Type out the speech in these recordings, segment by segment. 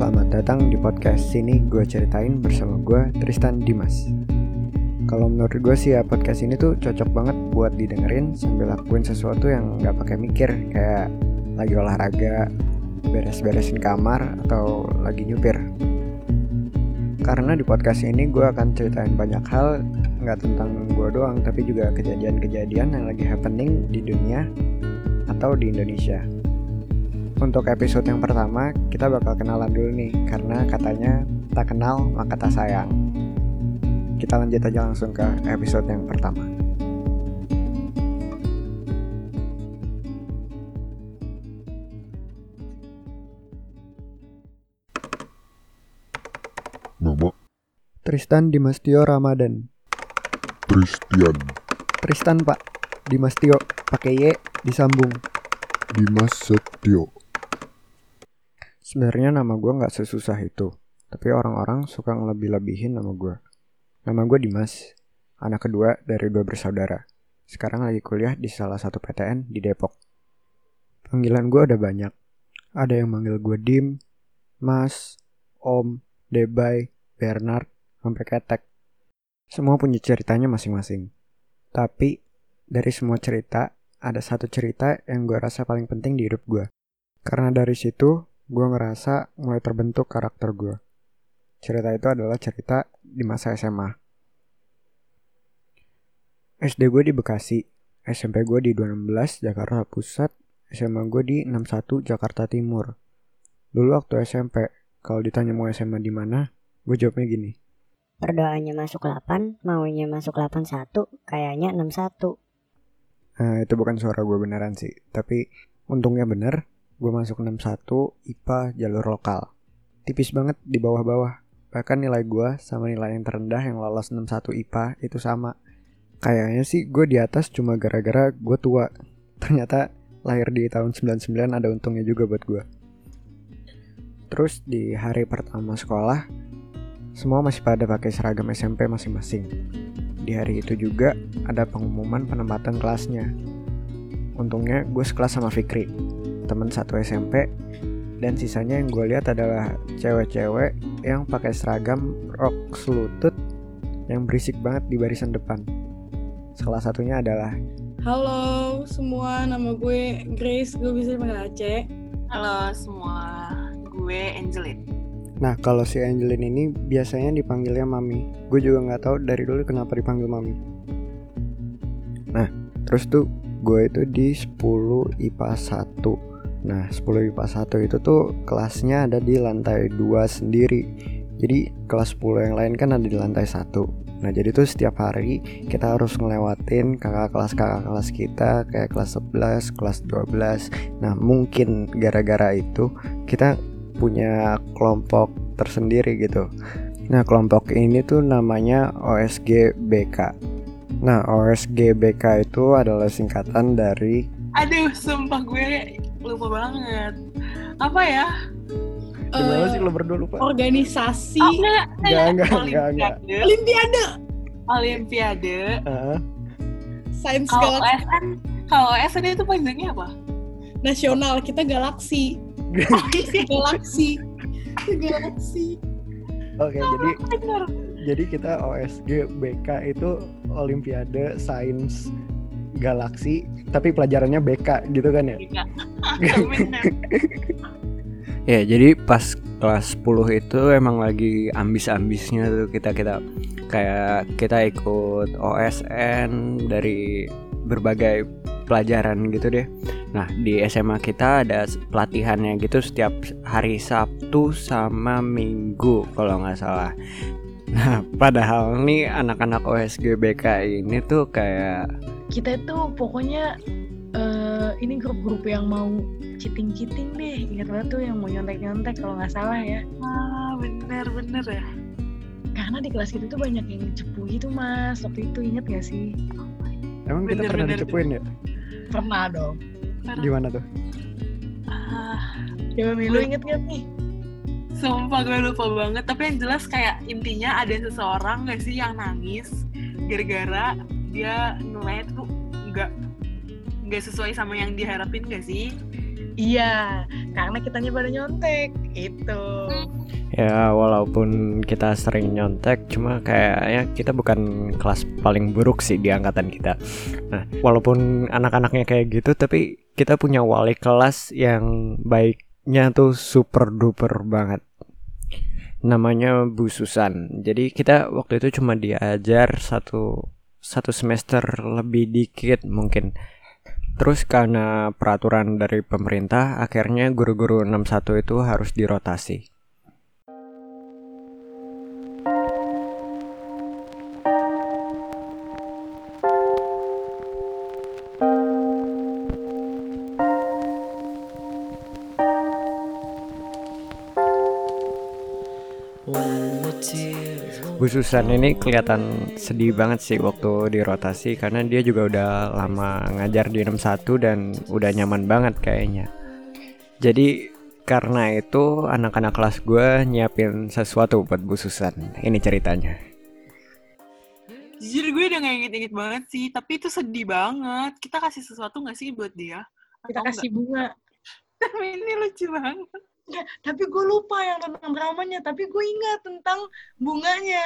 selamat datang di podcast sini gue ceritain bersama gue Tristan Dimas Kalau menurut gue sih ya podcast ini tuh cocok banget buat didengerin sambil lakuin sesuatu yang gak pakai mikir Kayak lagi olahraga, beres-beresin kamar, atau lagi nyupir Karena di podcast ini gue akan ceritain banyak hal nggak tentang gue doang tapi juga kejadian-kejadian yang lagi happening di dunia atau di Indonesia. Untuk episode yang pertama, kita bakal kenalan dulu nih, karena katanya tak kenal maka tak sayang. Kita lanjut aja langsung ke episode yang pertama. Nama Tristan Dimastio Ramadan. Tristian Tristan pak, Dimastio, pakai Y, disambung. Dimas Setio Sebenarnya nama gue nggak sesusah itu, tapi orang-orang suka ngelebih-lebihin nama gue. Nama gue Dimas, anak kedua dari dua bersaudara. Sekarang lagi kuliah di salah satu PTN di Depok. Panggilan gue ada banyak. Ada yang manggil gue Dim, Mas, Om, Debay, Bernard, sampai Ketek. Semua punya ceritanya masing-masing. Tapi dari semua cerita, ada satu cerita yang gue rasa paling penting di hidup gue. Karena dari situ, gue ngerasa mulai terbentuk karakter gue. Cerita itu adalah cerita di masa SMA. SD gue di Bekasi, SMP gue di 216 Jakarta Pusat, SMA gue di 61 Jakarta Timur. Dulu waktu SMP, kalau ditanya mau SMA di mana, gue jawabnya gini. Berdoanya masuk 8, maunya masuk 81, kayaknya 61. Nah, itu bukan suara gue beneran sih, tapi untungnya bener, gue masuk 61 IPA jalur lokal. Tipis banget di bawah-bawah. Bahkan nilai gue sama nilai yang terendah yang lolos 61 IPA itu sama. Kayaknya sih gue di atas cuma gara-gara gue tua. Ternyata lahir di tahun 99 ada untungnya juga buat gue. Terus di hari pertama sekolah, semua masih pada pakai seragam SMP masing-masing. Di hari itu juga ada pengumuman penempatan kelasnya. Untungnya gue sekelas sama Fikri, temen satu SMP, dan sisanya yang gue lihat adalah cewek-cewek yang pakai seragam rok selutut yang berisik banget di barisan depan. Salah satunya adalah Halo semua, nama gue Grace, gue bisa dipanggil Aceh. Halo semua, gue Angelin. Nah, kalau si Angelin ini biasanya dipanggilnya Mami. Gue juga nggak tahu dari dulu kenapa dipanggil Mami. Nah, terus tuh gue itu di 10 IPA 1. Nah, 10 IPA 1 itu tuh kelasnya ada di lantai 2 sendiri. Jadi kelas 10 yang lain kan ada di lantai 1. Nah, jadi tuh setiap hari kita harus ngelewatin kakak kelas-kakak kelas kita kayak kelas 11, kelas 12. Nah, mungkin gara-gara itu kita punya kelompok tersendiri gitu. Nah, kelompok ini tuh namanya OSG BK. Nah, OSG BK itu adalah singkatan dari Aduh, sumpah gue lupa banget. Apa ya? Gimana Eh, sih lo berdua lupa? Organisasi Oh, enggak, Enggak, enggak, enggak, enggak. Olimpiade. Olimpiade Olimpiade. Heeh. Sains Kalau OSN, kalau OSN itu panjangnya apa? Nasional, kita galaksi. Galaksi. Galaksi. Oke, jadi Bener. jadi kita OSG BK itu Olimpiade Sains Galaksi, tapi pelajarannya BK gitu kan ya? Ya, jadi pas kelas 10 itu emang lagi ambis-ambisnya tuh kita kita kayak kita ikut OSN dari berbagai pelajaran gitu deh. Nah, di SMA kita ada pelatihannya gitu setiap hari Sabtu sama Minggu kalau nggak salah. Nah, padahal nih anak-anak OSG BK ini tuh kayak kita itu pokoknya eh, ini grup-grup yang mau cheating-cheating deh ingat banget tuh yang mau nyontek-nyontek kalau nggak salah ya Ah, bener bener ya. karena di kelas kita tuh banyak yang cepu gitu mas waktu itu inget gak sih emang kita Bener, pernah bener. dicepuin ya? pernah dong Gimana tuh? Ah, coba Milu inget gak nih sumpah gue lupa banget. Tapi yang jelas kayak intinya ada seseorang gak sih yang nangis gara-gara dia tuh nggak sesuai sama yang diharapin gak sih? Iya, karena kitanya pada nyontek. Itu. Ya walaupun kita sering nyontek Cuma kayaknya kita bukan kelas paling buruk sih di angkatan kita Nah walaupun anak-anaknya kayak gitu Tapi kita punya wali kelas yang baiknya tuh super duper banget Namanya Bu Susan Jadi kita waktu itu cuma diajar satu, satu semester lebih dikit mungkin Terus karena peraturan dari pemerintah Akhirnya guru-guru 61 itu harus dirotasi Bu Susan ini kelihatan sedih banget sih waktu dirotasi karena dia juga udah lama ngajar di 61 dan udah nyaman banget kayaknya. Jadi karena itu anak-anak kelas gue nyiapin sesuatu buat Bu Susan. Ini ceritanya. Jujur gue udah gak inget-inget banget sih, tapi itu sedih banget. Kita kasih sesuatu gak sih buat dia? Kita Atau kasih bunga. enggak? Tapi ini lucu banget. Nggak, tapi gue lupa yang tentang dramanya. Tapi gue ingat tentang bunganya.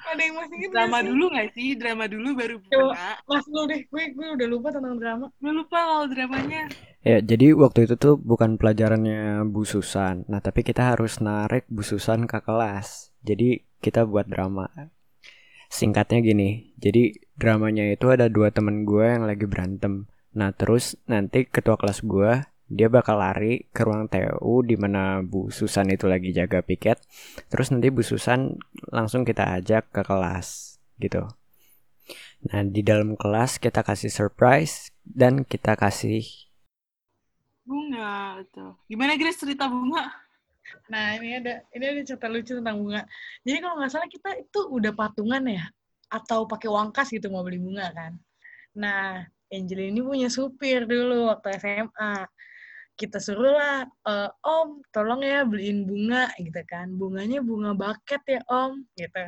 Ada yang masih ingat Drama sih? dulu gak sih? Drama dulu baru bunga. Mas lu deh, gue gue udah lupa tentang drama. Gue lupa kalau dramanya. Ya, jadi waktu itu tuh bukan pelajarannya Bu Susan. Nah, tapi kita harus narik Bu Susan ke kelas. Jadi kita buat drama. Singkatnya gini, jadi dramanya itu ada dua temen gue yang lagi berantem. Nah, terus nanti ketua kelas gue dia bakal lari ke ruang TU di mana Bu Susan itu lagi jaga piket. Terus nanti Bu Susan langsung kita ajak ke kelas gitu. Nah, di dalam kelas kita kasih surprise dan kita kasih Bunga, betul. Gimana Grace cerita bunga? Nah ini ada ini ada cerita lucu tentang bunga. Jadi kalau nggak salah kita itu udah patungan ya, atau pakai uang kas gitu mau beli bunga kan. Nah Angel ini punya supir dulu waktu SMA. Kita suruh lah, "Eh, Om tolong ya beliin bunga gitu kan. Bunganya bunga baket ya Om gitu.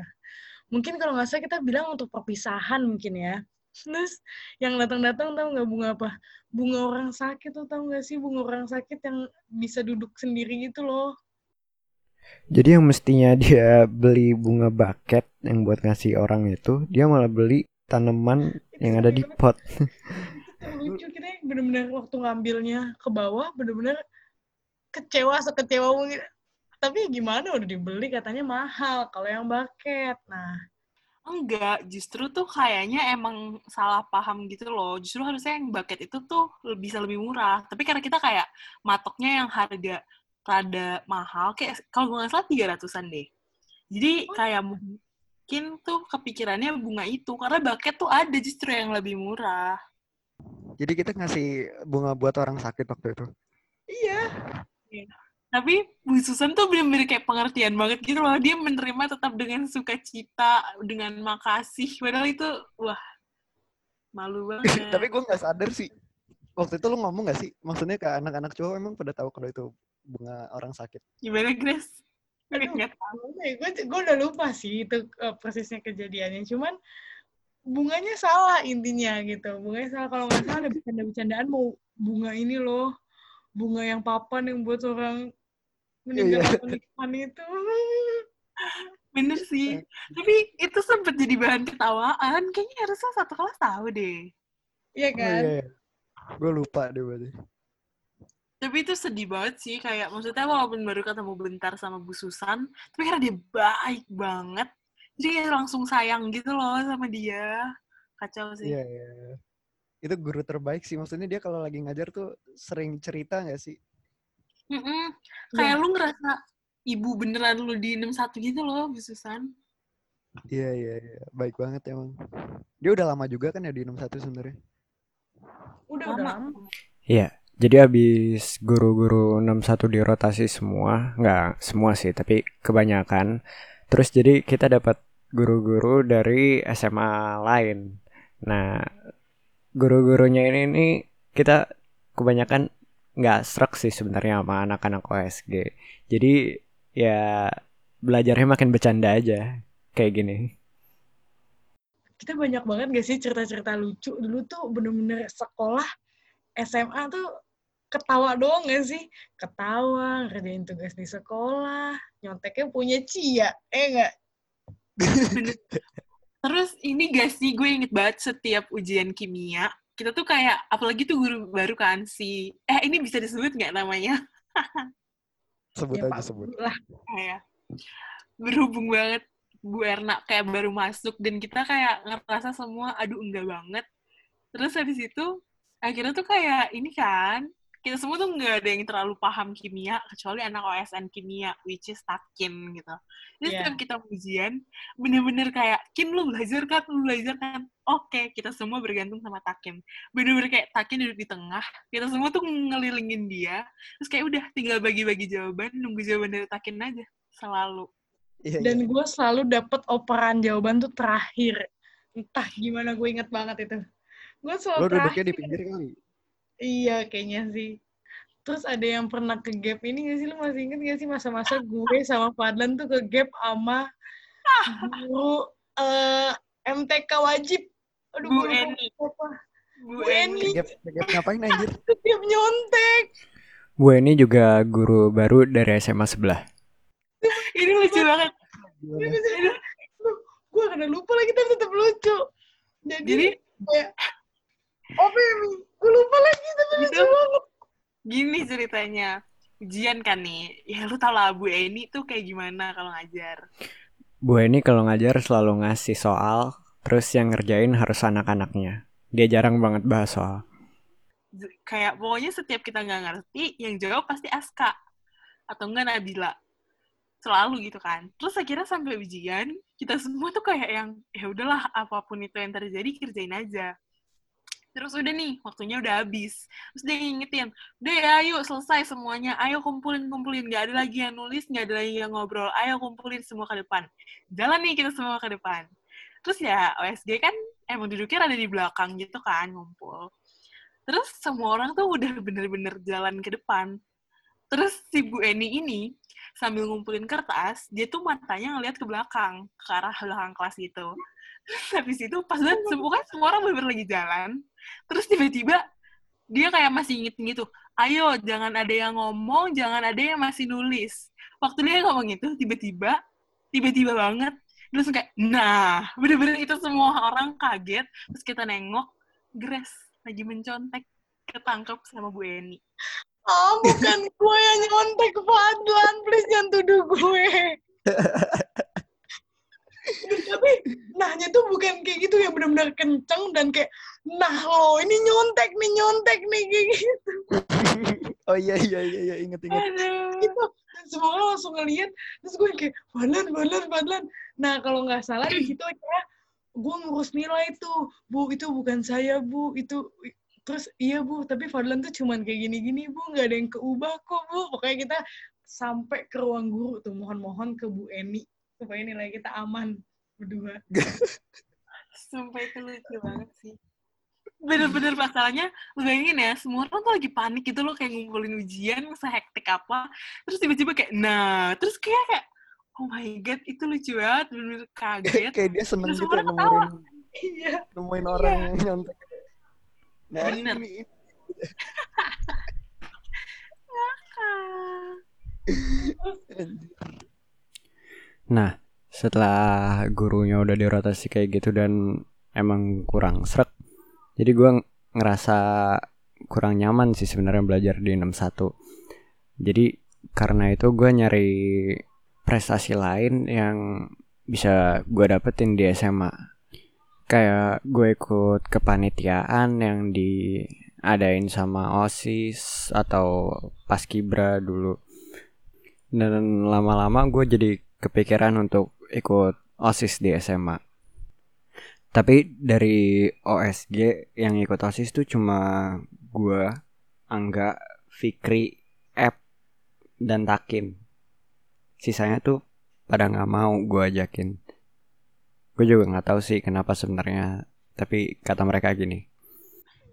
Mungkin kalau nggak salah kita bilang untuk perpisahan mungkin ya. Terus yang datang-datang tahu nggak bunga apa? Bunga orang sakit tuh tahu nggak sih bunga orang sakit yang bisa duduk sendiri gitu loh. Jadi yang mestinya dia beli bunga bucket yang buat ngasih orang itu, dia malah beli tanaman yang ada di pot. Lucu kita bener-bener waktu ngambilnya ke bawah bener-bener kecewa sekecewa mungkin. Tapi gimana udah dibeli katanya mahal kalau yang bucket. Nah, Enggak, justru tuh kayaknya emang salah paham gitu loh. Justru harusnya yang bucket itu tuh bisa lebih murah. Tapi karena kita kayak matoknya yang harga rada mahal, kayak kalau gue nggak salah 300-an deh. Jadi kayak mungkin tuh kepikirannya bunga itu, karena bucket tuh ada justru yang lebih murah. Jadi kita ngasih bunga buat orang sakit waktu itu. iya. Tapi Bu Susan tuh bener-bener kayak pengertian banget gitu loh. Dia menerima tetap dengan sukacita, dengan makasih. Padahal itu, wah, malu banget. Tapi gue nggak sadar sih. Waktu itu lu ngomong gak sih? Maksudnya ke anak-anak cowok emang pada tahu kalau itu bunga orang sakit. Gimana, Grace? Gue Aduh. nggak tahu. Gue gue udah lupa sih itu eh, persisnya kejadiannya. Cuman bunganya salah intinya gitu. Bunganya salah kalau nggak salah ada bercanda-bercandaan mau bunga ini loh. Bunga yang papan yang buat orang meninggal Iya. atau nikahan itu. Bener sih. Tapi itu sempet jadi bahan ketawaan. Kayaknya harusnya satu kelas tahu deh. Iya kan? Gue lupa deh berarti. Tapi itu sedih banget sih. Kayak maksudnya walaupun baru ketemu bentar sama Bu Susan, tapi karena dia baik banget, jadi kayak langsung sayang gitu loh sama dia. Kacau sih. Iya, iya. Itu guru terbaik sih. Maksudnya dia kalau lagi ngajar tuh sering cerita gak sih? Mm-mm. Iya. Kayak lu ngerasa ibu beneran lu di 61 gitu loh, Bu Susan. Iya, iya, iya. Baik banget emang. Dia udah lama juga kan ya di 61 sebenarnya. Udah udah lama. Iya, jadi habis guru-guru 61 dirotasi semua, nggak semua sih, tapi kebanyakan. Terus jadi kita dapat guru-guru dari SMA lain. Nah, guru-gurunya ini nih kita kebanyakan nggak serak sih sebenarnya sama anak-anak OSG. Jadi ya belajarnya makin bercanda aja kayak gini. Kita banyak banget gak sih cerita-cerita lucu. Dulu tuh bener-bener sekolah SMA tuh ketawa doang gak sih? Ketawa, ngerjain tugas di sekolah, nyonteknya punya Cia, eh enggak? Bener. Terus ini gak sih gue inget banget setiap ujian kimia, kita tuh kayak, apalagi tuh guru baru kan si, eh ini bisa disebut nggak namanya? Sebut Ya, aja Pak sebut. Lah. Kayak berhubung banget Bu Erna kayak baru masuk dan kita kayak ngerasa semua, aduh enggak banget. Terus habis itu akhirnya tuh kayak ini kan, kita semua tuh nggak ada yang terlalu paham kimia kecuali anak OSN kimia which is Takin gitu. Jadi Iya. setiap kita ujian bener-bener kayak Kim lu belajar kan, lu belajar kan. Oke, kita semua bergantung sama Takin. Bener-bener kayak Takin duduk di tengah, kita semua tuh ngelilingin dia. Terus kayak udah tinggal bagi-bagi jawaban, nunggu jawaban dari Takin aja selalu. Iya, Dan iya. gue selalu dapet operan jawaban tuh terakhir. Entah gimana gue inget banget itu. Gue Lo selalu duduknya terakhir. di pinggir kali. Iya, kayaknya sih. Terus ada yang pernah ke gap ini gak sih? Lu masih inget gak sih masa-masa gue sama Fadlan tuh ke gap sama guru eh, MTK wajib. Aduh, Bu Eni. apa. Bu Eni. Eni. Gap, gap ngapain anjir? Setiap nyontek. Bu ini juga guru baru dari SMA sebelah. Ini lucu banget. Gue karena lupa lagi tapi tetap lucu. Jadi, Jadi kayak, ya, lupa lagi tapi lucu Gitu. banget. gini ceritanya. Ujian kan nih. Ya lu tau lah Bu Eni tuh kayak gimana kalau ngajar. Bu ini kalau ngajar selalu ngasih soal, terus yang ngerjain harus anak-anaknya. Dia jarang banget bahas soal. Kayak pokoknya setiap kita nggak ngerti, yang jawab pasti Aska. Atau enggak Nabila. Selalu gitu kan. Terus akhirnya sampai ujian, kita semua tuh kayak yang, ya udahlah apa pun itu yang terjadi, kerjain aja. Terus udah nih, waktunya udah habis. Terus dia ngingetin, udah ya ayo selesai semuanya, ayo kumpulin-kumpulin. Gak ada lagi yang nulis, gak ada lagi yang ngobrol. Ayo kumpulin semua ke depan. Jalan nih kita semua ke depan. Terus ya OSG kan emang duduknya ada di belakang gitu kan, ngumpul. Terus semua orang tuh udah bener-bener jalan ke depan. Terus si Bu Eni ini sambil ngumpulin kertas, dia tuh matanya ngeliat ke belakang, ke arah belakang kelas gitu. Terus habis itu pas banget semua kan semua orang bener lagi jalan, terus tiba-tiba dia kayak masih inget gitu, ayo jangan ada yang ngomong, jangan ada yang masih nulis. Waktu dia ngomong itu, tiba-tiba, tiba-tiba banget, langsung kayak, nah, bener-bener itu semua orang kaget, terus kita nengok, Grace lagi mencontek, ketangkep sama Bu Eni. Ah, bukan gue yang nyontek Fadlan. Please jangan tuduh gue. Tapi nahnya tuh bukan kayak gitu yang benar-benar kenceng dan kayak nah lo ini nyontek nih nyontek nih kayak gitu. Oh iya iya iya, iya. inget inget. Aduh. gitu. Dan semua orang langsung ngeliat terus gue kayak Fadlan Fadlan Fadlan. Nah kalau nggak salah di situ akhirnya gue ngurus nilai tuh bu itu bukan saya bu itu terus iya bu tapi Fadlan tuh cuman kayak gini-gini bu nggak ada yang keubah kok bu pokoknya kita sampai ke ruang guru tuh mohon-mohon ke Bu Eni supaya nilai kita aman berdua Sumpah itu lucu banget sih. Bener-bener masalahnya, lu bayangin ya, semua orang tuh lagi panik gitu loh, kayak ngumpulin ujian, sehektik apa. Terus tiba-tiba kayak, nah, terus kayak kayak, oh my god, itu lucu banget, bener-bener kaget. Kayak dia seneng Terus gitu ketawa. nemuin iya nemuin orang yang nyontek. Nah, Bener. ini. Nah, setelah gurunya udah dirotasi kayak gitu dan emang kurang srek, jadi ng- ngerasa kurang nyaman sih sebenarnya belajar di 61. Jadi karena itu gua nyari prestasi lain yang bisa gua dapetin di SMA. Kayak gue ikut kepanitiaan yang diadain sama OSIS atau Paskibra dulu. Dan lama-lama gue jadi kepikiran untuk ikut OSIS di SMA. Tapi dari OSG yang ikut OSIS tuh cuma gue, Angga, Fikri, Ep, dan Takin. Sisanya tuh pada nggak mau gue ajakin. Gue juga nggak tahu sih kenapa sebenarnya. Tapi kata mereka gini.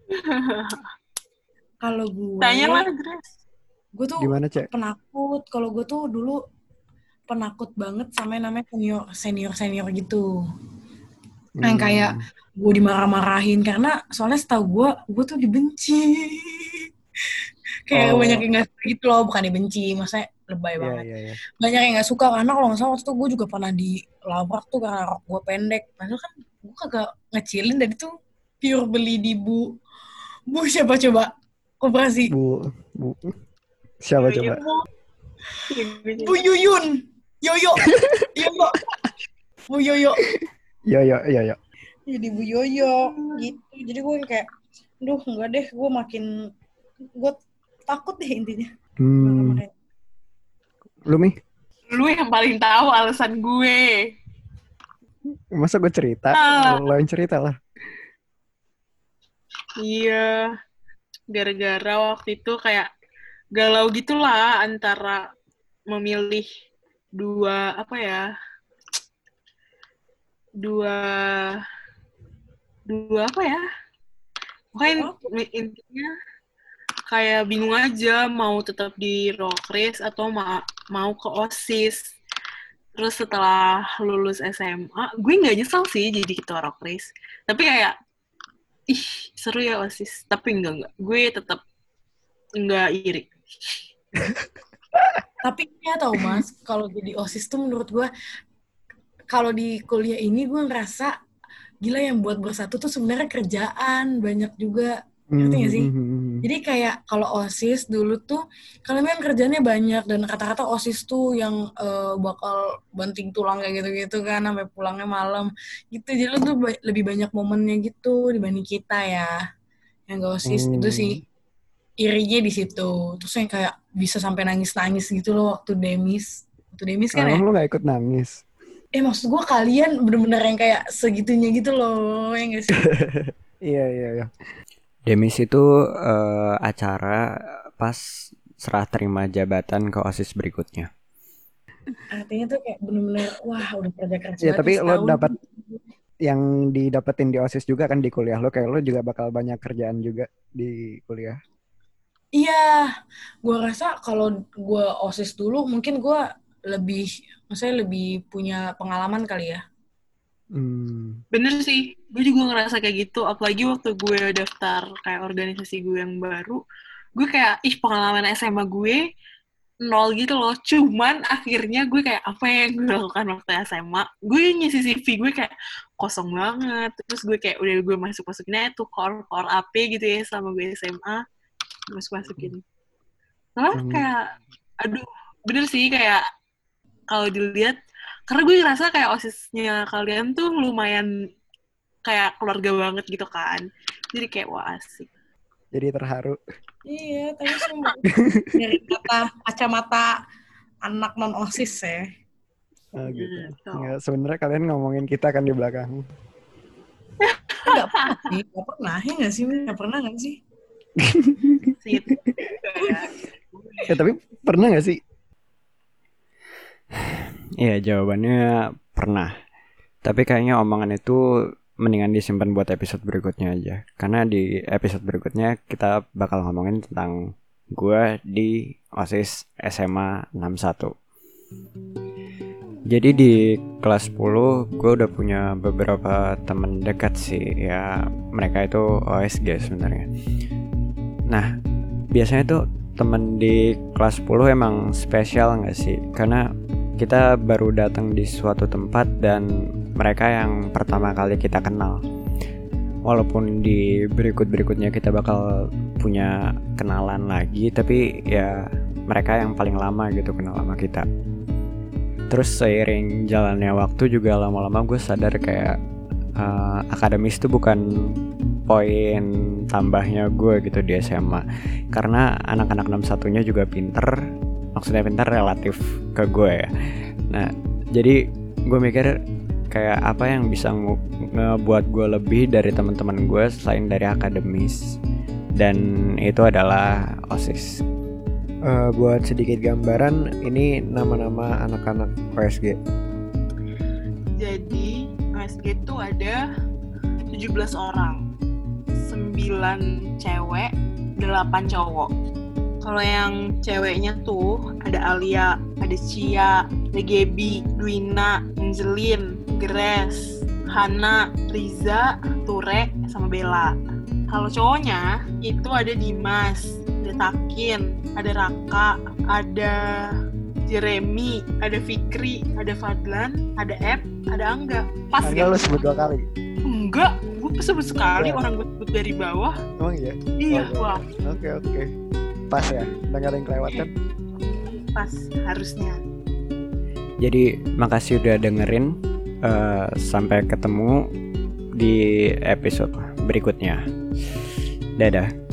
Kalau gue, Tanya lah, gue tuh Gimana cek? penakut. Kalau gue tuh dulu penakut banget sama yang namanya senior senior senior gitu. Yang kayak gue dimarah-marahin karena soalnya setahu gue, gue tuh dibenci. kayak Oh. banyak yang nggak suka gitu loh bukan dibenci maksudnya lebay Iya banget iya iya. banyak yang nggak suka karena kalau nggak salah waktu itu gue juga pernah dilabrak tuh karena rok gue pendek padahal kan gue kagak ngecilin dari tuh pure beli di bu bu siapa coba koperasi Bu Bu siapa coba? bu Yuyun Yoyo Yoyo bu Yoyo Yo yo yo yo. jadi Bu Yoyo gitu jadi gue kayak duh enggak deh gue makin gue takut deh intinya Hmm. Lu Mi? lu yang paling tahu alasan gue. Masa gue cerita? Ah. Lo yang cerita lah. Iya, gara-gara waktu itu kayak galau gitulah antara memilih dua apa ya, dua dua apa ya? Pokoknya in- intinya kayak bingung aja mau tetap di Rokris atau ma- mau ke OSIS. Terus setelah lulus SMA, gue nggak nyesel sih jadi ketua Rokris. Tapi kayak ih seru ya osis tapi enggak enggak gue tetap enggak iri Tapi ya tau mas, kalau jadi OSIS tuh menurut gue, kalau di kuliah ini gue ngerasa gila yang buat bersatu tuh sebenarnya kerjaan banyak juga. Ngerti nggak sih? Hmm. Jadi kayak kalau OSIS dulu tuh kalian kan kerjanya banyak dan kata-kata OSIS tuh yang eh, bakal banting tulang kayak gitu-gitu kan sampai pulangnya malam gitu. Jadi lu tuh ba- lebih banyak momennya gitu dibanding kita ya. Yang gak OSIS Hmm. itu sih irinya di situ. Terus yang kayak bisa sampai nangis-nangis gitu loh waktu demis. Waktu demis kan ya. Emang lu gak ikut nangis? Eh maksud gue kalian bener-bener yang kayak segitunya gitu loh. Ya gak sih? Iya iya iya. Demis itu eh, acara pas serah terima jabatan ke OSIS berikutnya. Artinya tuh kayak bener-bener wah udah kerja keras Ya tapi lo dapat yang didapetin di OSIS juga kan di kuliah lo kayak lo juga bakal banyak kerjaan juga di kuliah. Iya, gue rasa kalau gue OSIS dulu mungkin gue lebih, maksudnya lebih punya pengalaman kali ya. Hmm. bener sih gue juga ngerasa kayak gitu. Apalagi waktu gue daftar kayak organisasi gue yang baru gue kayak ih pengalaman SMA gue nol gitu loh. Cuman akhirnya gue kayak apa yang gue lakukan waktu SMA gue ngisi CV gue kayak kosong banget. Terus gue kayak udah gue masuk masukinnya tuh core core AP gitu ya sama gue SMA masuk masukin Soalnya Hmm. kayak aduh bener sih kayak kalau dilihat karena gue ngerasa kayak osisnya kalian tuh lumayan kayak keluarga banget gitu kan jadi kayak wah asik Jadi terharu. Iya, tapi semua dari kata kacamata anak non OSIS ya. Oh, gitu. Gitu. Nggak, sebenarnya kalian ngomongin kita kan di belakang. Enggak pernah enggak pernah. Ya nggak sih, enggak pernah nggak sih? Ya tapi pernah gak sih? Iya jawabannya pernah. Tapi kayaknya omongan itu mendingan disimpan buat episode berikutnya aja. Karena di episode berikutnya kita bakal ngomongin tentang gue di OSIS SMA 61. Jadi di kelas 10 gue udah punya beberapa temen dekat sih ya mereka itu OSG sebenarnya. Nah biasanya tuh temen di kelas 10 emang spesial nggak sih? Karena kita baru datang di suatu tempat dan mereka yang pertama kali kita kenal. Walaupun di berikut-berikutnya kita bakal punya kenalan lagi, tapi ya mereka yang paling lama gitu kenal sama kita. Terus seiring jalannya waktu juga lama-lama gue sadar kayak eh, akademis itu bukan poin tambahnya gue gitu di SMA karena anak-anak 61 nya juga pinter maksudnya pinter relatif ke gue ya. Nah jadi gue mikir kayak apa yang bisa nge- ngebuat gue lebih dari teman-teman gue selain dari akademis. Dan itu adalah osis. Eh, buat sedikit gambaran ini nama-nama anak-anak OSG jadi OSG itu ada 17 orang 9 cewek 8 cowok kalau yang ceweknya tuh ada Alia, ada Cia, ada Gaby, Duina, Angelin, Grace, Hana, Riza, Ture, sama Bella. Kalau cowoknya itu ada Dimas, ada Takin, ada Raka, ada Jeremy, ada Fikri, ada Fadlan, ada Ep, ada Angga. Pas kan? lu sebut dua kali. Enggak, gue sebut sekali Enggak. orang gue sebut dari bawah. Emang iya? Iya, Oke. wah, Oke oke. Pas ya. Udah nggak ada yang kelewat kan? pas harusnya. Jadi makasih udah dengerin. Eh, sampai ketemu di episode berikutnya. Dadah.